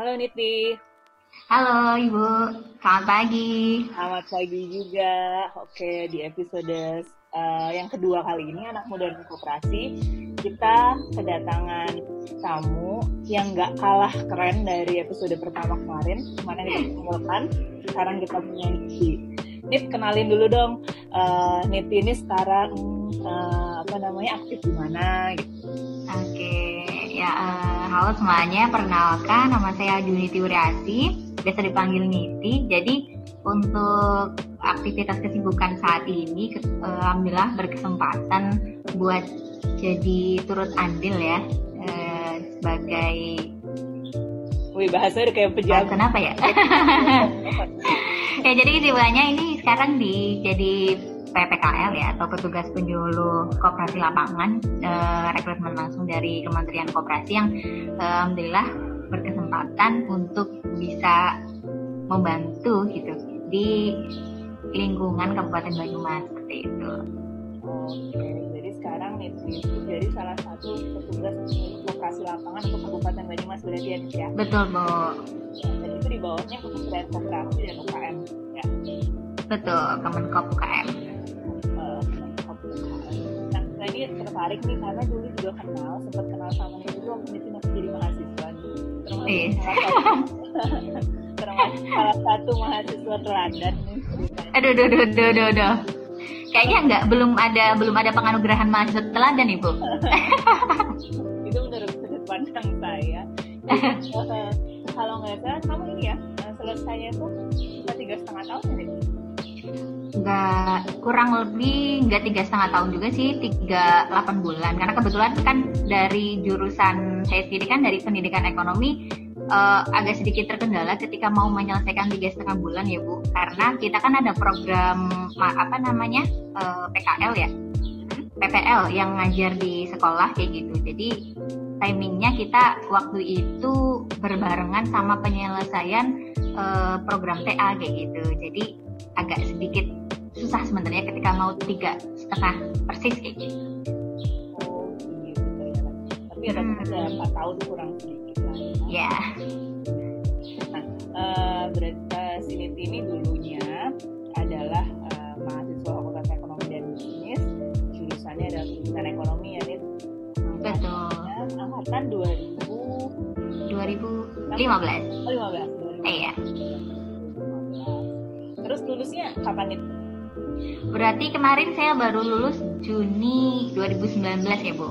Halo Niti. Halo Ibu, selamat pagi. Selamat pagi juga. Oke, di episode uh, yang kedua kali ini anak muda dan koperasi kita kedatangan tamu yang nggak kalah keren dari episode pertama kemarin mana kita kumpulkan sekarang kita punya Niti Nit kenalin dulu dong uh, Niti ini sekarang uh, apa namanya aktif di mana gitu oke ya uh, halo semuanya perkenalkan nama saya Juniti Uriasi biasa dipanggil Niti jadi untuk aktivitas kesibukan saat ini alhamdulillah berkesempatan buat jadi turut andil ya eh, sebagai Wih bahasa udah kayak pejabat. Kenapa ya? ya jadi kesibukannya ini sekarang di jadi PPKL ya atau petugas penyuluh koperasi lapangan eh, rekrutmen langsung dari Kementerian Koperasi yang eh, alhamdulillah berkesempatan untuk bisa membantu gitu di lingkungan Kabupaten Banyumas seperti itu. Oke, jadi sekarang itu jadi salah satu petugas lokasi lapangan untuk Kabupaten Banyumas berarti ya, ya? Betul, Bu. Ya, dan itu di bawahnya Kementerian Koperasi dan UKM, ya? Betul, Kemenkop UKM. Tertarik nih karena dulu juga kenal, sempat kenal sama itu dulu waktu itu masih jadi mahasiswa. Termasuk yes. salah satu, termasuk salah satu mahasiswa teladan nih. Aduh, aduh, aduh, aduh, aduh. Kayaknya nggak belum ada belum ada penganugerahan mahasiswa teladan ibu. itu menurut sudut pandang saya. Uh, kalau nggak salah kamu ini ya selesainya tuh tiga setengah tahun ya? Nggak kurang lebih nggak tiga setengah tahun juga sih tiga delapan bulan. Karena kebetulan kan dari jurusan saya sendiri kan dari pendidikan ekonomi uh, agak sedikit terkendala ketika mau menyelesaikan tiga setengah bulan ya bu. Karena kita kan ada program apa namanya uh, PKL ya? PPL yang ngajar di sekolah kayak gitu. Jadi timingnya kita waktu itu berbarengan sama penyelesaian uh, program TA kayak gitu. Jadi agak sedikit susah sebenarnya ketika mau tiga setengah persis kayak gitu. Oh gitu ternyata. Tapi ada hmm. empat tahun kurang sedikit lah ya. Ya. Nah, uh, berarti uh, Siniti ini dulunya adalah uh, mahasiswa Fakultas Ekonomi dan Bisnis, jurusannya adalah jurusan ekonomi ya, Nit. Betul. Angkatan 2000 2015. Oh, 15. 2015. Iya. Terus lulusnya kapan itu? Berarti kemarin saya baru lulus Juni 2019 ya, Bu?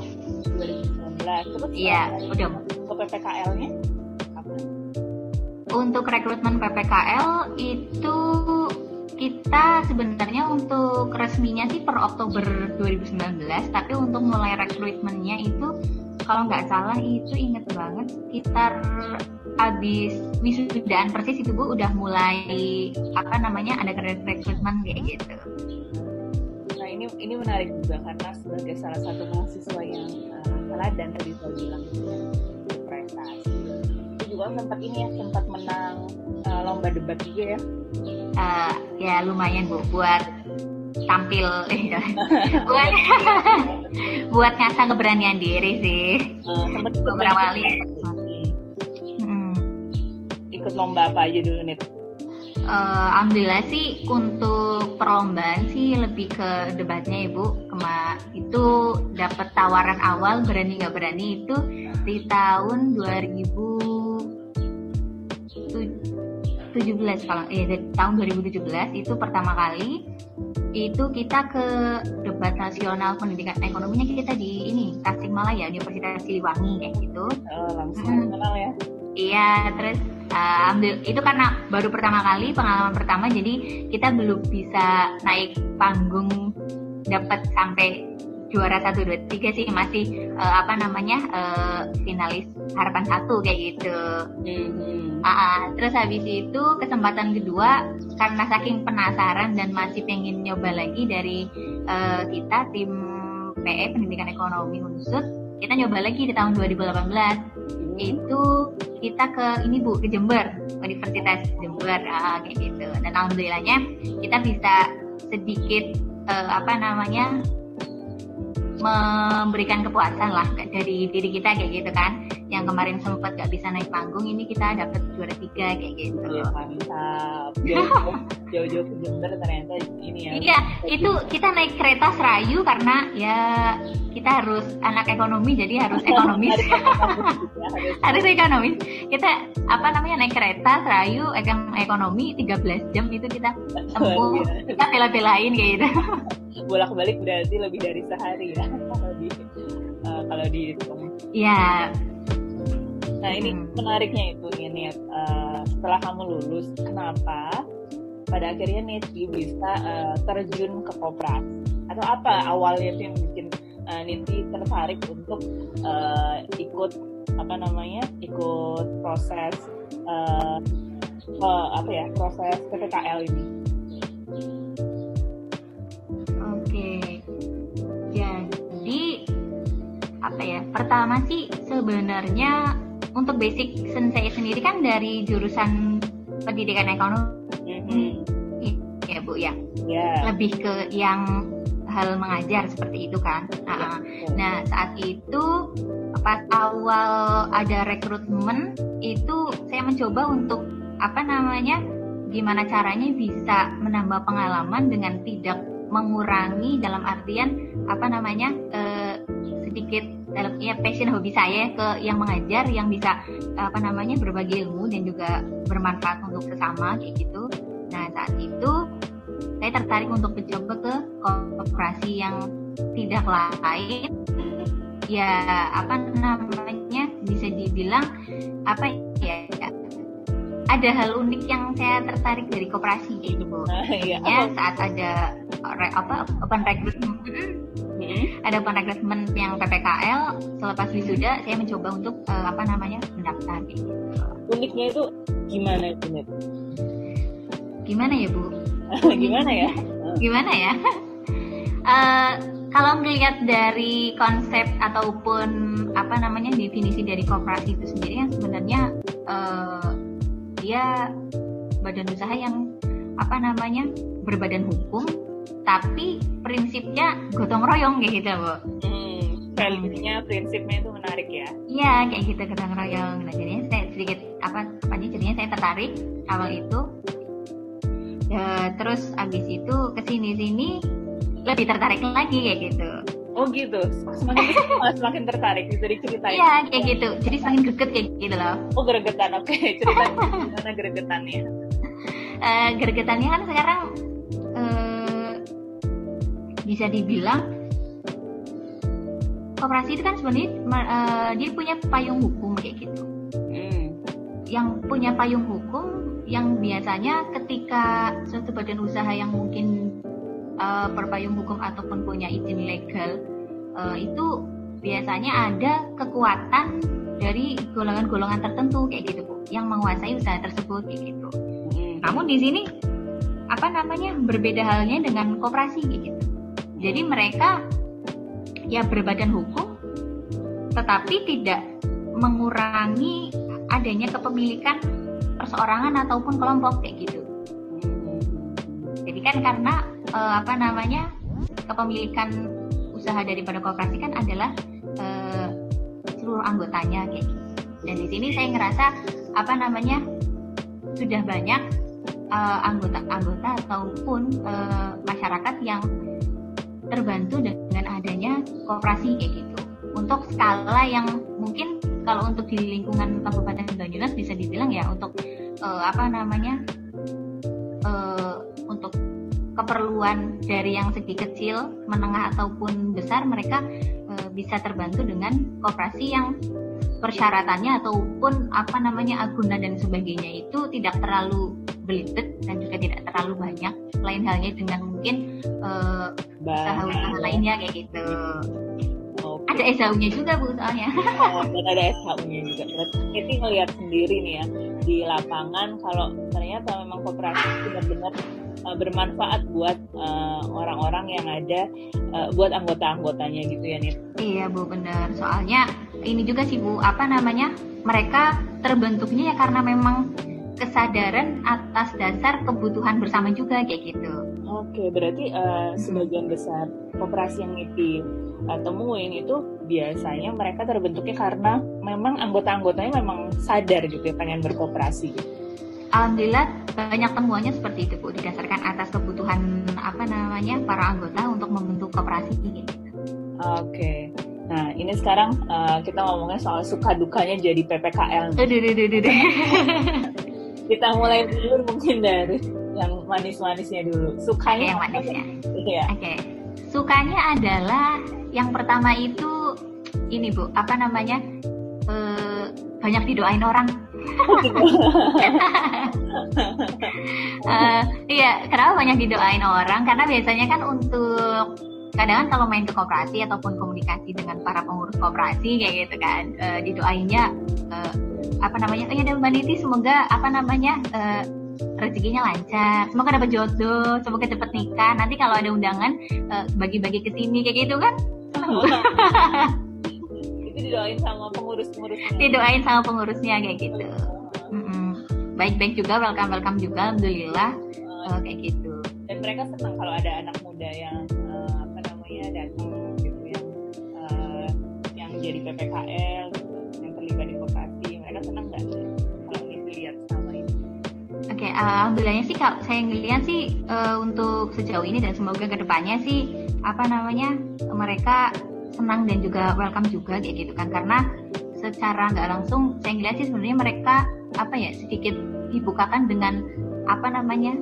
2019. Terus iya, udah. Ke PPKL-nya? Untuk rekrutmen PPKL itu kita sebenarnya untuk resminya sih per Oktober 2019, tapi untuk mulai rekrutmennya itu kalau nggak salah itu inget banget sekitar habis wisudaan persis itu bu udah mulai apa namanya ada rekrutmen kayak gitu. Nah ini ini menarik juga karena sebagai salah satu mahasiswa yang uh, teladan tadi saya bilang prestasi itu juga sempat ini ya sempat menang uh, lomba debat juga ya. Uh, ya lumayan bu buat tampil buat buat ngasah keberanian diri sih. Uh, sempat beberapa kali. hmm. ikut lomba apa aja dulu nih uh, alhamdulillah sih untuk perlombaan sih lebih ke debatnya ibu. Kema itu dapat tawaran awal berani nggak berani itu di tahun 2017 kalau eh tahun 2017 itu pertama kali itu kita ke debat nasional pendidikan ekonominya kita di ini Tasikmalaya Universitas Siliwangi kayak gitu. Oh, langsung hmm. kenal ya. Iya, terus uh, ambil itu karena baru pertama kali pengalaman pertama jadi kita belum bisa naik panggung dapat sampai juara satu dua tiga sih masih uh, apa namanya uh, finalis harapan satu kayak gitu. Mm-hmm. Uh, terus habis itu kesempatan kedua karena saking penasaran dan masih pengen nyoba lagi dari uh, kita tim PE Pendidikan Ekonomi Unsur kita nyoba lagi di tahun 2018 itu kita ke ini bu ke Jember Universitas Jember uh, kayak gitu dan alhamdulillahnya kita bisa sedikit uh, apa namanya memberikan kepuasan lah dari diri kita kayak gitu kan. Yang kemarin sempat gak bisa naik panggung ini kita dapat juara tiga kayak gitu. Ya, mantap. Jauh-jauh Jember ternyata ini ya. Iya itu kita naik kereta serayu karena ya kita harus anak ekonomi jadi harus ekonomis. Harus ekonomis kita apa namanya naik kereta serayu ekonomi 13 jam itu kita tempuh kita bela-belain kayak gitu bolak-balik berarti lebih dari sehari ya kalau di uh, kalau dihitung iya. Nah ini hmm. menariknya itu ini uh, setelah kamu lulus kenapa pada akhirnya Niti bisa uh, terjun ke koperasi atau apa awalnya itu yang bikin uh, Niti tertarik untuk uh, ikut apa namanya ikut proses uh, uh, apa ya proses PPKL ini apa ya? Pertama sih sebenarnya untuk basic sensei sendiri kan dari jurusan pendidikan ekonomi. Mm-hmm. ya bu ya? Yeah. lebih ke yang hal mengajar seperti itu kan? Nah, nah saat itu pas awal ada rekrutmen itu saya mencoba untuk apa namanya gimana caranya bisa menambah pengalaman dengan tidak mengurangi dalam artian apa namanya eh, sedikit dalam ya passion hobi saya ke yang mengajar yang bisa apa namanya berbagi ilmu dan juga bermanfaat untuk sesama kayak gitu. Nah saat itu saya tertarik untuk mencoba ke kooperasi yang tidak lain ya apa namanya bisa dibilang apa ya ada hal unik yang saya tertarik dari kooperasi gitu bu. Nah, iya. saat ada apa open recruitment hmm. ada open recruitment yang PPKL selepas wisuda saya mencoba untuk uh, apa namanya mendaftar gitu. uniknya itu gimana itu gimana ya bu gimana ya gimana ya uh, kalau melihat dari konsep ataupun apa namanya definisi dari kooperasi itu sendiri yang sebenarnya uh, dia badan usaha yang apa namanya berbadan hukum tapi prinsipnya gotong royong kayak gitu bu. Hmm, value-nya prinsipnya itu menarik ya. Iya kayak gitu gotong royong. Nah jadinya saya sedikit apa apa jadinya saya tertarik awal itu. Ya, terus abis itu ke sini sini lebih tertarik lagi kayak gitu Oh gitu, semakin semakin tertarik bisa diceritain. Iya kayak gitu, jadi semakin greget kayak gitu loh. Oh gregetan, oke okay. cerita gimana gregetannya? Uh, gregetannya kan sekarang bisa dibilang koperasi itu kan sebenarnya uh, dia punya payung hukum kayak gitu. Hmm. Yang punya payung hukum yang biasanya ketika suatu badan usaha yang mungkin uh, berpayung hukum ataupun punya izin legal uh, itu biasanya ada kekuatan dari golongan-golongan tertentu kayak gitu bu yang menguasai usaha tersebut kayak gitu. Hmm. Namun di sini apa namanya berbeda halnya dengan koperasi kayak gitu jadi mereka ya berbadan hukum tetapi tidak mengurangi adanya kepemilikan perseorangan ataupun kelompok kayak gitu. Jadi kan karena eh, apa namanya kepemilikan usaha daripada kooperasi kan adalah eh, seluruh anggotanya kayak gitu. Dan di sini saya ngerasa apa namanya sudah banyak eh, anggota-anggota uh, ataupun uh, masyarakat yang terbantu dengan adanya kooperasi kayak gitu untuk skala yang mungkin kalau untuk di lingkungan Kabupaten Banyumas bisa dibilang ya untuk uh, apa namanya uh, untuk keperluan dari yang segi kecil, menengah ataupun besar mereka uh, bisa terbantu dengan kooperasi yang persyaratannya ataupun apa namanya agunan dan sebagainya itu tidak terlalu belibet dan juga tidak terlalu banyak. Lain halnya dengan mungkin uh, usaha-usaha lainnya kayak gitu. Okay. ada SHU-nya juga bu soalnya. Oh, dan ada SHU-nya juga. Berarti melihat sendiri nih ya di lapangan kalau ternyata memang kooperasi benar-benar uh, bermanfaat buat uh, orang-orang yang ada uh, buat anggota-anggotanya gitu ya nih iya bu benar soalnya ini juga sih bu apa namanya mereka terbentuknya ya karena memang kesadaran atas dasar kebutuhan bersama juga kayak gitu. Oke, berarti uh, sebagian besar koperasi yang itu uh, temuin itu biasanya mereka terbentuknya karena memang anggota-anggotanya memang sadar gitu ya pengen berkooperasi gitu. Alhamdulillah banyak temuannya seperti itu Bu didasarkan atas kebutuhan apa namanya para anggota untuk membentuk koperasi gitu. Oke. Nah, ini sekarang uh, kita ngomongnya soal suka dukanya jadi PPKL. kita mulai dulu mungkin dari yang manis-manisnya dulu. Sukanya yang manisnya. Iya. Oke. Okay. Sukanya adalah yang pertama itu ini Bu, apa namanya? Uh, banyak didoain orang. Uh, iya, kenapa banyak didoain orang? Karena biasanya kan untuk kadang kalau main ke koperasi ataupun komunikasi dengan para pengurus koperasi kayak gitu kan uh, didoainnya uh, apa namanya oh ya Mbak Niti semoga apa namanya uh, rezekinya lancar, semoga dapat jodoh, semoga cepet nikah. Nanti kalau ada undangan bagi-bagi ke sini kayak gitu kan. didoain sama pengurus-pengurusnya. Didoain sama pengurusnya kayak gitu. Baik-baik juga, welcome welcome juga, alhamdulillah uh, kayak gitu. Dan mereka senang kalau ada anak muda yang uh, apa namanya datang gitu yang uh, yang jadi PPKL gitu, yang terlibat di vokasi. Mereka senang nggak kalau ini dilihat Oke, okay, alhamdulillahnya sih kalau saya ngeliat sih uh, untuk sejauh ini dan semoga ke depannya sih apa namanya mereka senang dan juga welcome juga kayak gitu kan. Karena secara nggak langsung saya ngeliat sih sebenarnya mereka apa ya sedikit dibukakan dengan apa namanya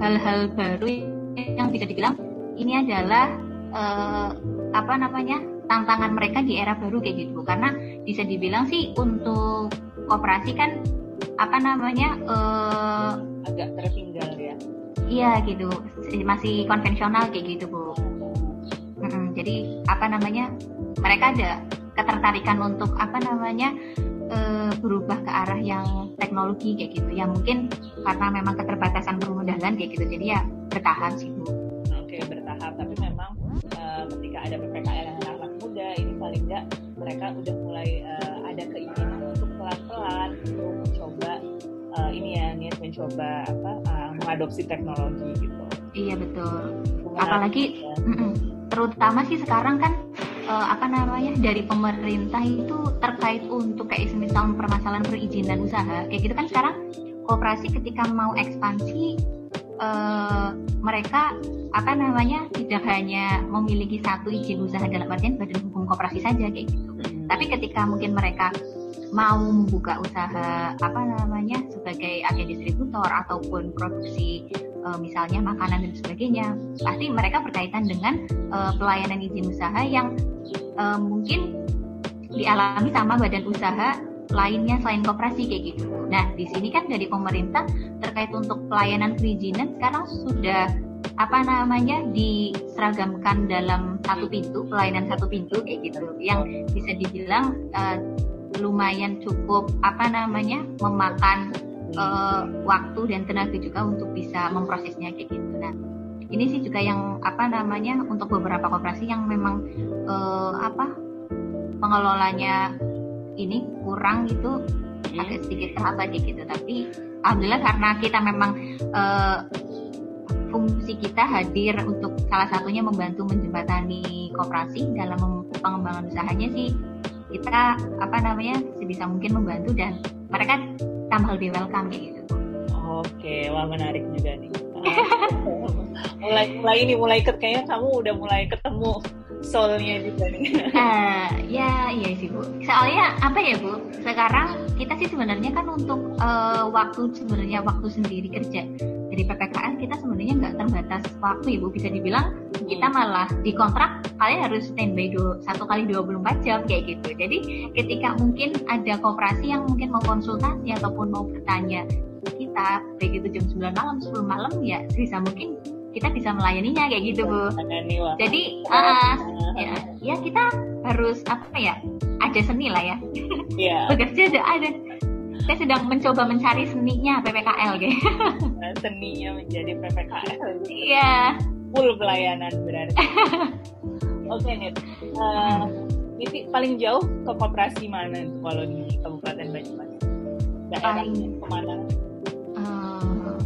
hal-hal baru yang bisa dibilang ini adalah uh, apa namanya tantangan mereka di era baru kayak gitu. Karena bisa dibilang sih untuk kooperasi kan apa namanya uh, agak tertinggal ya. Iya gitu. Masih konvensional kayak gitu bu jadi apa namanya mereka ada ketertarikan untuk apa namanya uh, berubah ke arah yang teknologi kayak gitu. Ya mungkin karena memang keterbatasan permodalan kayak gitu. Jadi ya bertahan sih bu. Oke bertahap. Tapi memang uh, ketika ada ppkm yang anak muda ini paling enggak mereka udah mulai uh, ada keinginan untuk pelan-pelan untuk mencoba uh, ini ya niat mencoba apa uh, mengadopsi teknologi gitu. Iya betul. Apalagi ya. terutama sih sekarang kan uh, apa namanya dari pemerintah itu terkait untuk kayak misal permasalahan perizinan usaha kayak gitu kan sekarang kooperasi ketika mau ekspansi uh, mereka apa namanya tidak hanya memiliki satu izin usaha dalam artian badan hukum kooperasi saja kayak gitu. Hmm. Tapi ketika mungkin mereka mau membuka usaha apa namanya sebagai agen distributor ataupun produksi e, misalnya makanan dan sebagainya pasti mereka berkaitan dengan e, pelayanan izin usaha yang e, mungkin dialami sama badan usaha lainnya selain koperasi kayak gitu. Nah di sini kan dari pemerintah terkait untuk pelayanan perizinan sekarang sudah apa namanya diseragamkan dalam satu pintu pelayanan satu pintu kayak gitu yang bisa dibilang uh, lumayan cukup apa namanya memakan uh, waktu dan tenaga juga untuk bisa memprosesnya kayak gitu. Nah, ini sih juga yang apa namanya untuk beberapa koperasi yang memang uh, apa pengelolanya ini kurang gitu hmm. agak sedikit terhambat gitu. Tapi alhamdulillah karena kita memang uh, fungsi kita hadir untuk salah satunya membantu menjembatani koperasi dalam pengembangan usahanya sih kita apa namanya sebisa mungkin membantu dan mereka tambah lebih welcome kayak gitu. Oke, wah menarik juga nih. mulai mulai ini mulai kayaknya kamu udah mulai ketemu soulnya juga nih. Uh, ya iya sih bu. Soalnya apa ya bu? Sekarang kita sih sebenarnya kan untuk uh, waktu sebenarnya waktu sendiri kerja dari PPKN kita sebenarnya nggak terbatas waktu ibu bisa dibilang kita malah di kontrak kalian harus standby do, satu kali 24 jam kayak gitu jadi ketika mungkin ada kooperasi yang mungkin mau konsultasi ataupun mau bertanya kita baik itu jam 9 malam 10 malam ya bisa mungkin kita bisa melayaninya kayak gitu bu jadi uh, ya, ya kita harus apa ya ada seni lah ya yeah. bekerja ada ada saya sedang mencoba mencari seninya PPKL gitu. seninya menjadi PPKL. Iya. Full pelayanan berarti. Oke okay, nih. Uh, ini paling jauh ke koperasi mana kalau di Kabupaten Banyumas? Daerah paling ke mana? Uh,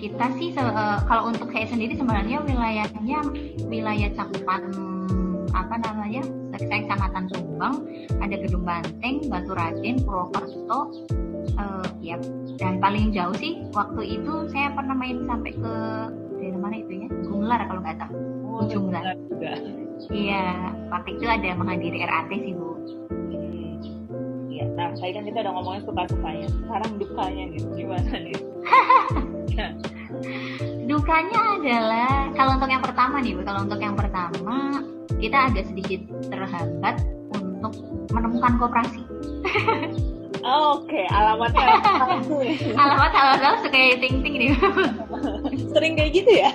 kita sih uh, kalau untuk saya sendiri sebenarnya wilayahnya wilayah cakupan apa namanya saya kecamatan Tumbang ada Gedung Banteng Batu Raden Purwokerto uh, ya dan paling jauh sih waktu itu saya pernah main sampai ke mana itu ya Gunglar kalau nggak tahu oh, juga iya waktu itu ada menghadiri RAT sih bu hmm. Iya, nah tadi kan kita udah ngomongin suka-sukanya. Sekarang dukanya gitu, gimana nih? Dukanya adalah kalau untuk yang pertama nih, kalau untuk yang pertama kita agak sedikit terhambat untuk menemukan kooperasi. Oh, Oke, okay. alamatnya alamat alamat suka ting ting nih. Sering kayak gitu ya?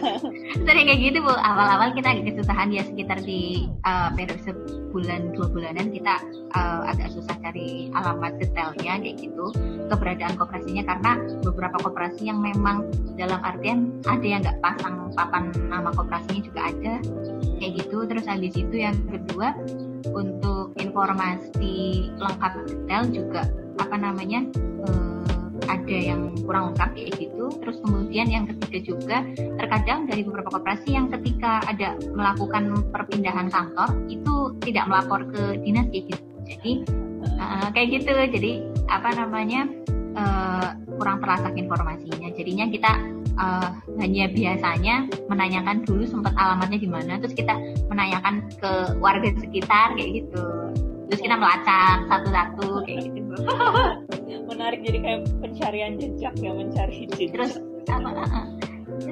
Sering kayak gitu bu. Awal-awal kita agak kesusahan ya sekitar di uh, periode sebulan dua bulanan kita uh, agak susah cari alamat detailnya kayak gitu keberadaan kooperasinya karena beberapa kooperasi yang memang dalam artian ada yang nggak pasang papan nama kooperasinya juga ada kayak gitu. Terus habis itu yang kedua untuk informasi lengkap detail juga apa namanya uh, ada yang kurang lengkap kayak gitu. Terus kemudian yang ketiga juga terkadang dari beberapa koperasi yang ketika ada melakukan perpindahan kantor itu tidak melapor ke dinas kayak gitu. Jadi uh, kayak gitu. Jadi apa namanya uh, kurang terlasak informasinya. Jadinya kita uh, hanya biasanya menanyakan dulu sempat alamatnya di mana, terus kita menanyakan ke warga sekitar kayak gitu. Terus kita melacak satu-satu kayak gitu. Menarik jadi kayak pencarian jejak ya mencari jejak. Terus apa? Uh,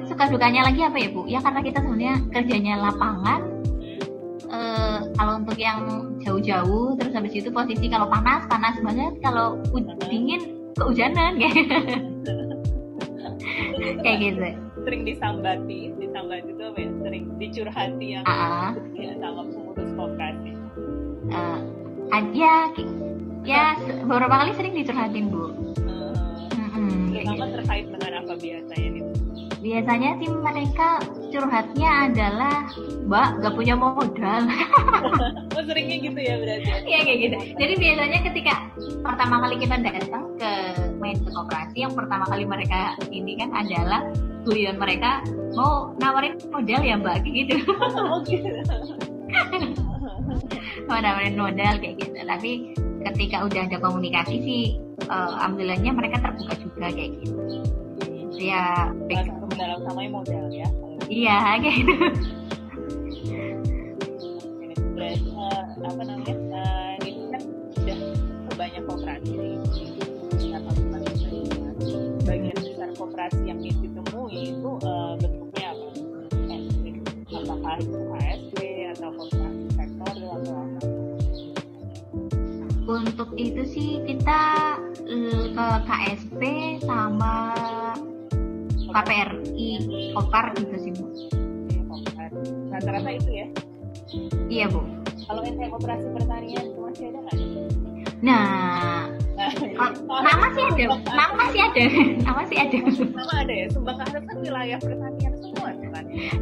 suka dukanya lagi apa ya bu? Ya karena kita sebenarnya kerjanya lapangan. Uh, kalau untuk yang jauh-jauh, terus habis itu posisi kalau panas panas banget, kalau dingin kehujanan kayak kayak gitu sering disambati disambati itu apa ya sering dicurhati yang uh -uh. ya, sama pengurus koperasi uh, ya ya beberapa kali sering dicurhatin bu. Uh, hmm, gitu. terkait dengan apa biasanya nih biasanya sih mereka curhatnya adalah mbak gak punya modal. Oh seringnya gitu ya berarti? Iya kayak gitu. Jadi biasanya ketika pertama kali kita datang ke main ke koperasi yang pertama kali mereka ini kan adalah guyon mereka mau nawarin modal ya mbak? Kayak gitu. Oh, gitu. Mau nawarin modal kayak gitu. Tapi ketika udah ada komunikasi sih uh, alhamdulillahnya mereka terbuka juga kayak gitu. Ya dalam samanya modal ya. Iya kayak gitu. Uh, apa namanya uh, ini kan sudah banyak kooperasi bagian besar kooperasi yang ditemui itu uh, bentuknya apa? apakah itu KSB atau apa? Untuk itu sih kita ke KSP sama KPRI Kopar gitu sih bu. Rata-rata itu ya? Iya bu. Kalau ente operasi pertanian itu masih ada nggak? Nah oh, nama sih ada nama sih ada nama sih ada. Nama ada ya? Sumbang Harap kan wilayah pertanian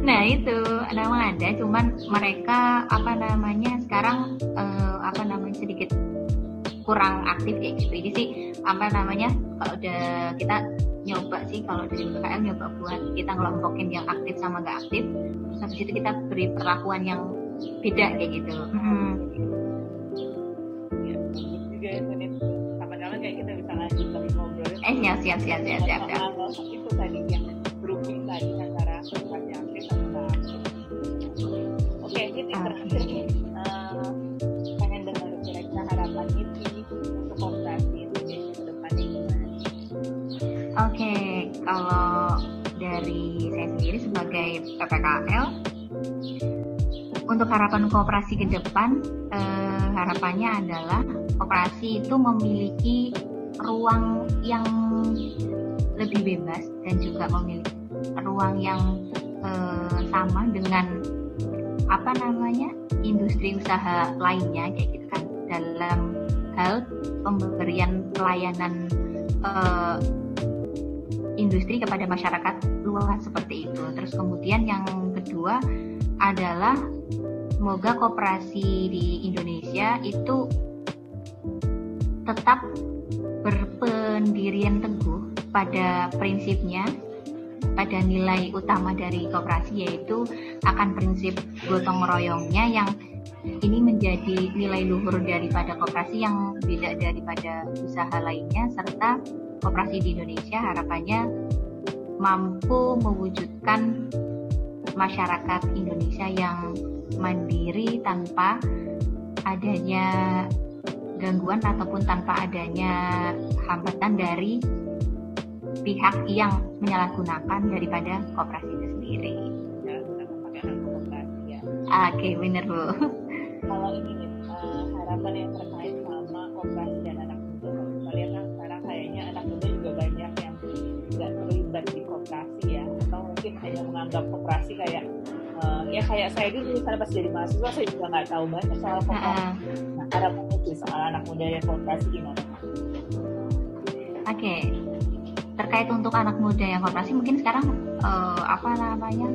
nah itu nama ada cuman mereka apa namanya sekarang uh, apa namanya sedikit kurang aktif kayak gitu jadi sih apa namanya kalau udah kita nyoba sih kalau dari BKM nyoba buat kita ngelompokin yang aktif sama gak aktif terus habis itu kita beri perlakuan yang beda kayak gitu hmm. ya, juga ya kapan-kapan kayak kita bisa lanjut lagi ngobrol eh siap siap siap siap siap, siap. itu tadi oke ini terakhir nih Oke, kalau dari saya sendiri sebagai PPKL, untuk harapan kooperasi ke depan, eh, harapannya adalah kooperasi itu memiliki ruang yang lebih bebas dan juga memiliki ruang yang eh, sama dengan apa namanya industri usaha lainnya kayak gitu kan dalam hal pemberian pelayanan eh, industri kepada masyarakat luas seperti itu. Terus kemudian yang kedua adalah semoga kooperasi di Indonesia itu tetap berpendirian teguh pada prinsipnya, pada nilai utama dari koperasi yaitu akan prinsip gotong royongnya yang ini menjadi nilai luhur daripada koperasi yang beda daripada usaha lainnya serta koperasi di Indonesia harapannya mampu mewujudkan masyarakat Indonesia yang mandiri tanpa adanya gangguan ataupun tanpa adanya hambatan dari pihak yang menyalahgunakan daripada koperasi itu sendiri. Ya. Oke, okay, bener bu. Kalau ini nih, uh, harapan yang terkait sama koperasi dan anak muda, kita lihat kan sekarang kayaknya anak muda juga banyak yang nggak terlibat di koperasi ya, atau mungkin hanya menganggap koperasi kayak uh, ya kayak saya dulu misalnya pas jadi mahasiswa saya juga nggak tahu banyak soal koperasi. Uh -uh. Nah, harapan itu soal anak muda dan koperasi gimana? Oke, okay. terkait untuk anak muda yang koperasi mungkin sekarang uh, apa namanya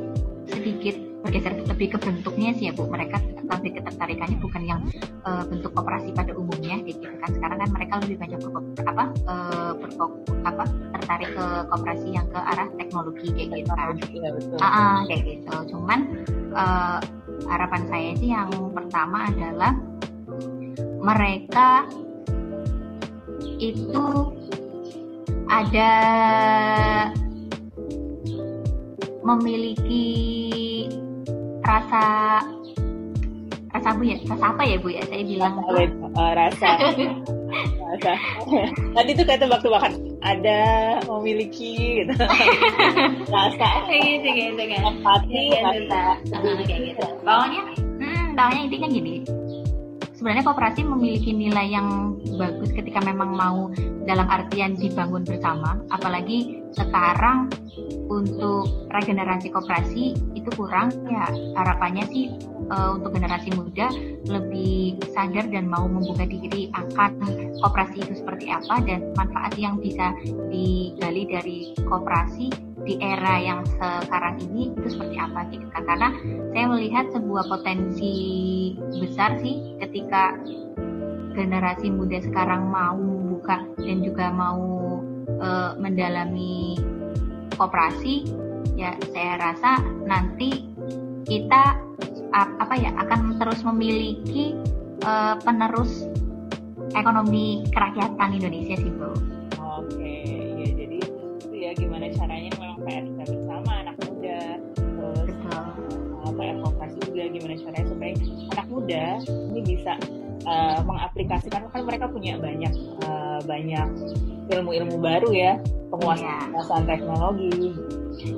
sedikit bergeser lebih ke bentuknya sih ya bu. Mereka lebih ketertarikannya bukan yang uh, bentuk koperasi pada umumnya gitu kan. Sekarang kan mereka lebih banyak ber, apa uh, berfokus apa tertarik ke koperasi yang ke arah teknologi kayak gitu kan. Ya, betul. Uh, uh, kayak gitu. Cuman uh, harapan saya sih yang pertama adalah mereka itu ada memiliki rasa rasa bu ya? Rasa apa ya bu ya? Saya bilang. Rasa uh, rasa. Tadi tuh kata waktu makan ada memiliki gitu. Rasa. Gitu gitu kan empati rasa kayak gitu. Pokoknya hmm, intinya gini. Sebenarnya kooperasi memiliki nilai yang bagus ketika memang mau dalam artian dibangun bersama apalagi sekarang untuk regenerasi koperasi itu kurang. Ya harapannya sih uh, untuk generasi muda lebih sadar dan mau membuka diri akan koperasi itu seperti apa dan manfaat yang bisa digali dari koperasi di era yang sekarang ini itu seperti apa gitu kan. Karena saya melihat sebuah potensi besar sih ketika generasi muda sekarang mau membuka dan juga mau uh, mendalami koperasi ya saya rasa nanti kita apa ya akan terus memiliki uh, penerus ekonomi kerakyatan Indonesia sih bro. Oke, ya jadi itu ya gimana caranya memang PR kita bersama anak muda terus Betul. Uh, PR koperasi juga gimana caranya supaya anak muda ini bisa uh, mengaplikasikan kan mereka punya banyak uh, banyak ilmu-ilmu baru ya penguasaan yeah. teknologi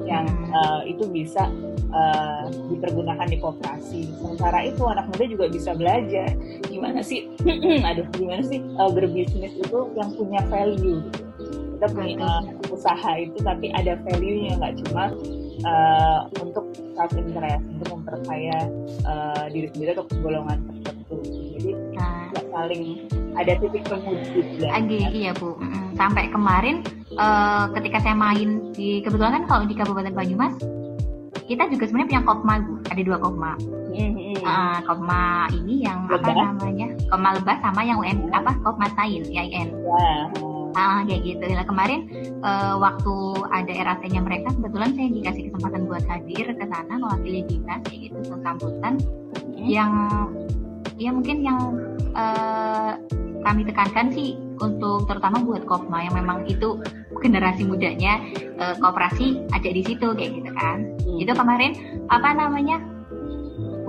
yang uh, itu bisa uh, dipergunakan di koperasi. Sementara itu anak muda juga bisa belajar gimana sih, aduh gimana sih uh, berbisnis itu yang punya value. Kita punya uh, usaha itu tapi ada value-nya nggak cuma uh, untuk self interest untuk memperkaya uh, diri sendiri atau golongan tertentu. Jadi nah. saling ada titik temu gitu ya. Iya bu. Sampai kemarin uh, ketika saya main di kebetulan kan kalau di Kabupaten Banyumas kita juga sebenarnya punya kopma bu ada dua kopma mm-hmm. uh, kopma ini yang lebah. apa namanya kopma lebah sama yang UM apa kopma sain IAIN yeah. Ah, kayak gitu. Nah, kemarin uh, waktu ada RAT-nya mereka, kebetulan saya dikasih kesempatan buat hadir ke sana mewakili dinas kayak gitu untuk sambutan mm-hmm. yang ya mungkin yang uh, kami tekankan sih untuk terutama buat Kopma yang memang itu generasi mudanya uh, kooperasi ada di situ kayak gitu kan. Hmm. Itu kemarin apa namanya?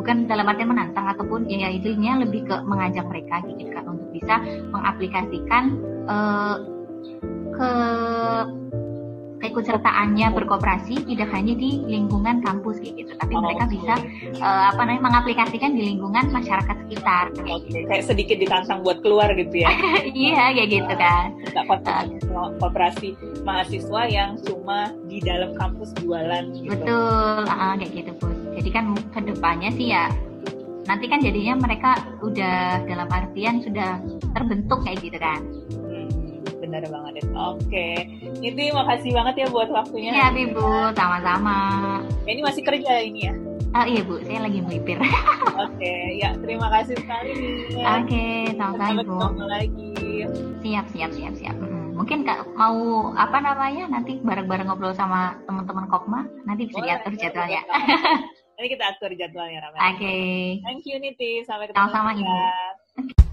bukan dalam artian menantang ataupun ya intinya lebih ke mengajak mereka gitu kan untuk bisa mengaplikasikan uh, ke keikutsertaannya berkooperasi tidak hanya di lingkungan kampus kayak gitu, tapi oh, mereka bisa uh, apa namanya mengaplikasikan di lingkungan masyarakat sekitar. Kayak, okay. kayak sedikit ditantang buat keluar gitu ya? iya kayak gitu kan. uh, kooperasi mahasiswa yang cuma di dalam kampus jualan. Gitu. Betul, uh, kayak gitu pun. Jadi kan ke depannya sih ya nanti kan jadinya mereka udah dalam artian sudah terbentuk kayak gitu kan benar banget deh. Oke, itu makasih banget ya buat waktunya. Iya, Ibu, sama-sama. Ini masih kerja ini ya? Oh iya Bu, saya lagi melipir. Oke, ya terima kasih sekali. Oke, sama-sama Bu. Sampai lagi. Siap, siap, siap, siap. Mungkin kak mau apa namanya nanti bareng-bareng ngobrol sama teman-teman Kopma nanti bisa Boleh, diatur jadwalnya. Nanti kita atur jadwalnya Ramel. Oke. Thank you Niti, sampai ketemu. Sama-sama. Ibu.